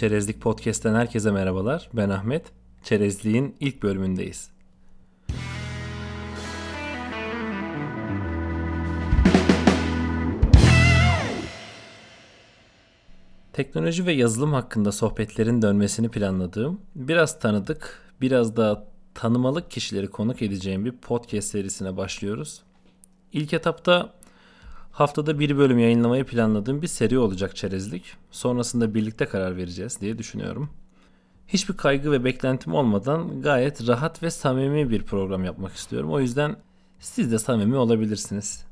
Çerezlik Podcast'ten herkese merhabalar. Ben Ahmet. Çerezlik'in ilk bölümündeyiz. Teknoloji ve yazılım hakkında sohbetlerin dönmesini planladığım, biraz tanıdık, biraz daha tanımalık kişileri konuk edeceğim bir podcast serisine başlıyoruz. İlk etapta haftada bir bölüm yayınlamayı planladığım bir seri olacak çerezlik. Sonrasında birlikte karar vereceğiz diye düşünüyorum. Hiçbir kaygı ve beklentim olmadan gayet rahat ve samimi bir program yapmak istiyorum. O yüzden siz de samimi olabilirsiniz.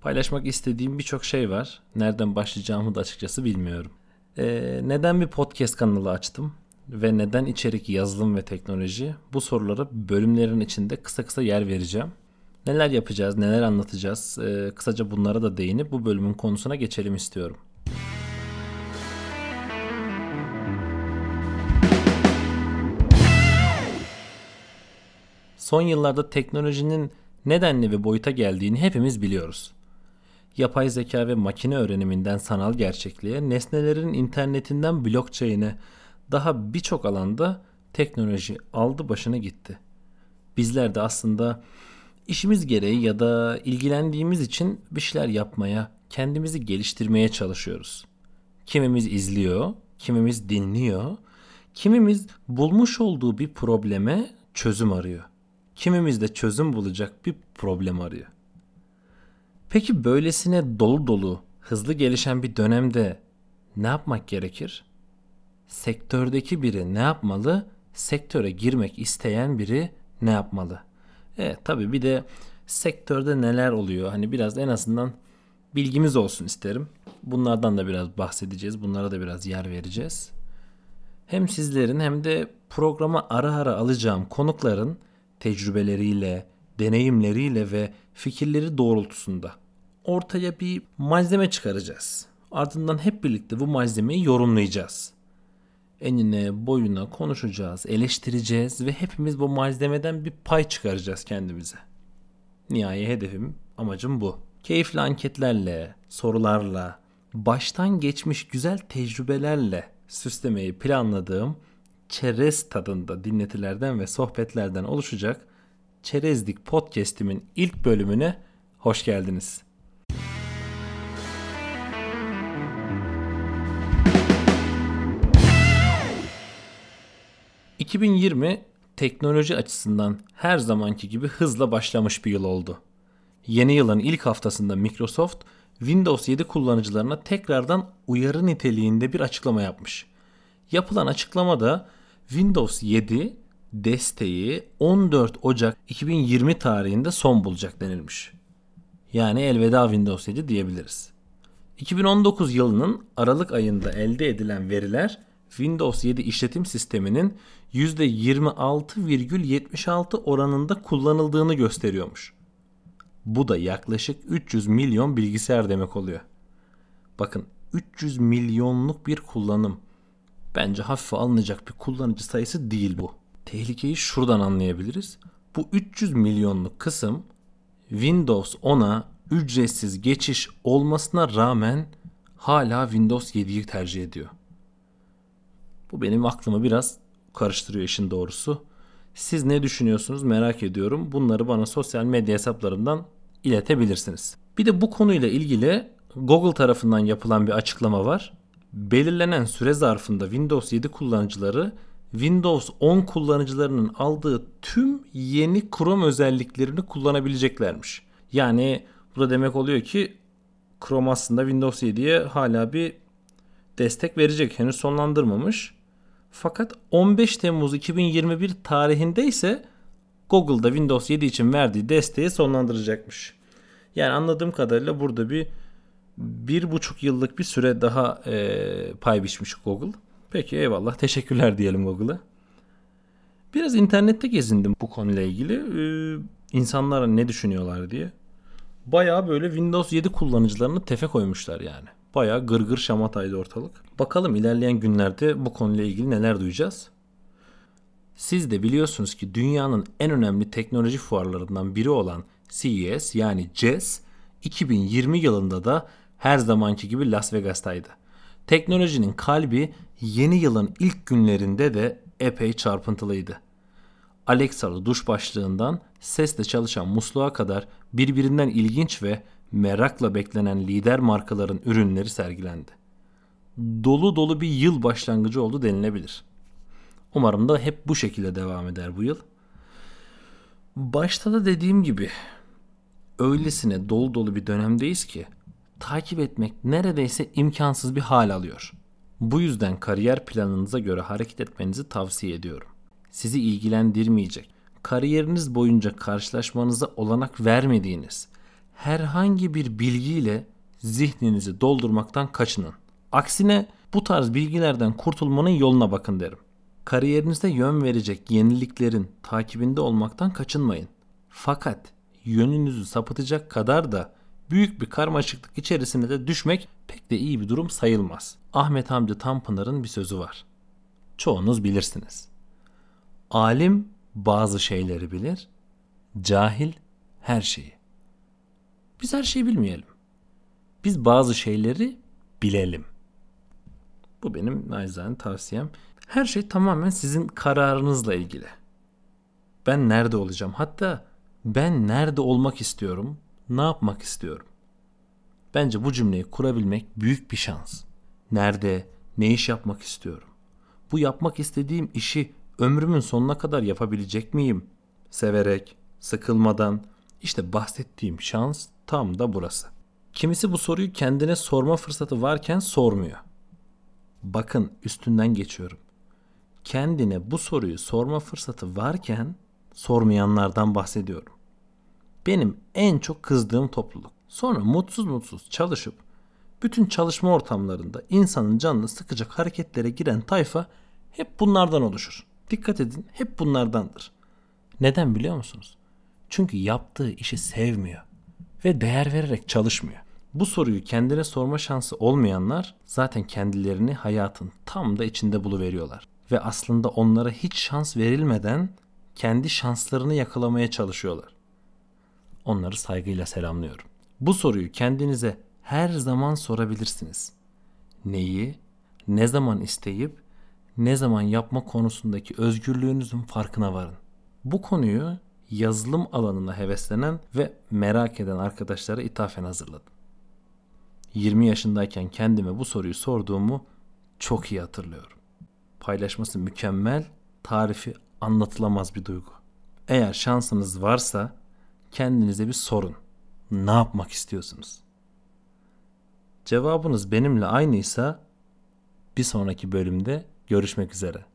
Paylaşmak istediğim birçok şey var. Nereden başlayacağımı da açıkçası bilmiyorum. Ee, neden bir podcast kanalı açtım? Ve neden içerik yazılım ve teknoloji? Bu soruları bölümlerin içinde kısa kısa yer vereceğim. Neler yapacağız, neler anlatacağız? Ee, kısaca bunlara da değinip bu bölümün konusuna geçelim istiyorum. Son yıllarda teknolojinin nedenli ve boyuta geldiğini hepimiz biliyoruz. Yapay zeka ve makine öğreniminden sanal gerçekliğe, nesnelerin internetinden blockchain'e daha birçok alanda teknoloji aldı başına gitti. Bizler de aslında işimiz gereği ya da ilgilendiğimiz için bir şeyler yapmaya, kendimizi geliştirmeye çalışıyoruz. Kimimiz izliyor, kimimiz dinliyor, kimimiz bulmuş olduğu bir probleme çözüm arıyor. Kimimiz de çözüm bulacak bir problem arıyor. Peki böylesine dolu dolu, hızlı gelişen bir dönemde ne yapmak gerekir? Sektördeki biri ne yapmalı? Sektöre girmek isteyen biri ne yapmalı? Evet tabii bir de sektörde neler oluyor? Hani biraz en azından bilgimiz olsun isterim. Bunlardan da biraz bahsedeceğiz. Bunlara da biraz yer vereceğiz. Hem sizlerin hem de programa ara ara alacağım konukların tecrübeleriyle, deneyimleriyle ve fikirleri doğrultusunda ortaya bir malzeme çıkaracağız. Ardından hep birlikte bu malzemeyi yorumlayacağız. Enine boyuna konuşacağız, eleştireceğiz ve hepimiz bu malzemeden bir pay çıkaracağız kendimize. Nihai hedefim, amacım bu. Keyifli anketlerle, sorularla, baştan geçmiş güzel tecrübelerle süslemeyi planladığım çerez tadında dinletilerden ve sohbetlerden oluşacak Çerezlik Podcast'imin ilk bölümüne hoş geldiniz. 2020 teknoloji açısından her zamanki gibi hızla başlamış bir yıl oldu. Yeni yılın ilk haftasında Microsoft Windows 7 kullanıcılarına tekrardan uyarı niteliğinde bir açıklama yapmış. Yapılan açıklamada Windows 7 desteği 14 Ocak 2020 tarihinde son bulacak denilmiş. Yani elveda Windows 7 diyebiliriz. 2019 yılının Aralık ayında elde edilen veriler Windows 7 işletim sisteminin %26,76 oranında kullanıldığını gösteriyormuş. Bu da yaklaşık 300 milyon bilgisayar demek oluyor. Bakın 300 milyonluk bir kullanım. Bence hafife alınacak bir kullanıcı sayısı değil bu. Tehlikeyi şuradan anlayabiliriz. Bu 300 milyonluk kısım Windows 10'a ücretsiz geçiş olmasına rağmen hala Windows 7'yi tercih ediyor. Bu benim aklımı biraz karıştırıyor işin doğrusu. Siz ne düşünüyorsunuz merak ediyorum. Bunları bana sosyal medya hesaplarından iletebilirsiniz. Bir de bu konuyla ilgili Google tarafından yapılan bir açıklama var. Belirlenen süre zarfında Windows 7 kullanıcıları Windows 10 kullanıcılarının aldığı tüm yeni Chrome özelliklerini kullanabileceklermiş. Yani bu da demek oluyor ki Chrome aslında Windows 7'ye hala bir destek verecek. Henüz sonlandırmamış. Fakat 15 Temmuz 2021 tarihinde ise Google'da Windows 7 için verdiği desteği sonlandıracakmış. Yani anladığım kadarıyla burada bir bir buçuk yıllık bir süre daha e, pay biçmiş Google. Peki eyvallah teşekkürler diyelim Google'a. Biraz internette gezindim bu konuyla ilgili. Ee, insanlar ne düşünüyorlar diye. Baya böyle Windows 7 kullanıcılarını tefe koymuşlar yani. Baya gırgır şamataydı ortalık. Bakalım ilerleyen günlerde bu konuyla ilgili neler duyacağız. Siz de biliyorsunuz ki dünyanın en önemli teknoloji fuarlarından biri olan CES yani CES 2020 yılında da her zamanki gibi Las Vegas'taydı. Teknolojinin kalbi yeni yılın ilk günlerinde de epey çarpıntılıydı. Alexa'lı duş başlığından sesle çalışan musluğa kadar birbirinden ilginç ve merakla beklenen lider markaların ürünleri sergilendi. Dolu dolu bir yıl başlangıcı oldu denilebilir. Umarım da hep bu şekilde devam eder bu yıl. Başta da dediğim gibi öylesine dolu dolu bir dönemdeyiz ki takip etmek neredeyse imkansız bir hal alıyor. Bu yüzden kariyer planınıza göre hareket etmenizi tavsiye ediyorum. Sizi ilgilendirmeyecek, kariyeriniz boyunca karşılaşmanıza olanak vermediğiniz herhangi bir bilgiyle zihninizi doldurmaktan kaçının. Aksine bu tarz bilgilerden kurtulmanın yoluna bakın derim. Kariyerinizde yön verecek yeniliklerin takibinde olmaktan kaçınmayın. Fakat yönünüzü sapıtacak kadar da büyük bir karmaşıklık içerisine de düşmek pek de iyi bir durum sayılmaz. Ahmet Hamdi Tanpınar'ın bir sözü var. Çoğunuz bilirsiniz. Alim bazı şeyleri bilir, cahil her şeyi. Biz her şeyi bilmeyelim. Biz bazı şeyleri bilelim. Bu benim naizane tavsiyem. Her şey tamamen sizin kararınızla ilgili. Ben nerede olacağım? Hatta ben nerede olmak istiyorum? Ne yapmak istiyorum? Bence bu cümleyi kurabilmek büyük bir şans. Nerede, ne iş yapmak istiyorum? Bu yapmak istediğim işi ömrümün sonuna kadar yapabilecek miyim? Severek, sıkılmadan. İşte bahsettiğim şans tam da burası. Kimisi bu soruyu kendine sorma fırsatı varken sormuyor. Bakın üstünden geçiyorum. Kendine bu soruyu sorma fırsatı varken sormayanlardan bahsediyorum. Benim en çok kızdığım topluluk. Sonra mutsuz mutsuz çalışıp bütün çalışma ortamlarında insanın canını sıkacak hareketlere giren tayfa hep bunlardan oluşur. Dikkat edin hep bunlardandır. Neden biliyor musunuz? Çünkü yaptığı işi sevmiyor ve değer vererek çalışmıyor. Bu soruyu kendine sorma şansı olmayanlar zaten kendilerini hayatın tam da içinde buluveriyorlar. Ve aslında onlara hiç şans verilmeden kendi şanslarını yakalamaya çalışıyorlar. Onları saygıyla selamlıyorum. Bu soruyu kendinize her zaman sorabilirsiniz. Neyi, ne zaman isteyip, ne zaman yapma konusundaki özgürlüğünüzün farkına varın. Bu konuyu yazılım alanına heveslenen ve merak eden arkadaşlara ithafen hazırladım. 20 yaşındayken kendime bu soruyu sorduğumu çok iyi hatırlıyorum. Paylaşması mükemmel, tarifi anlatılamaz bir duygu. Eğer şansınız varsa kendinize bir sorun. Ne yapmak istiyorsunuz? Cevabınız benimle aynıysa bir sonraki bölümde görüşmek üzere.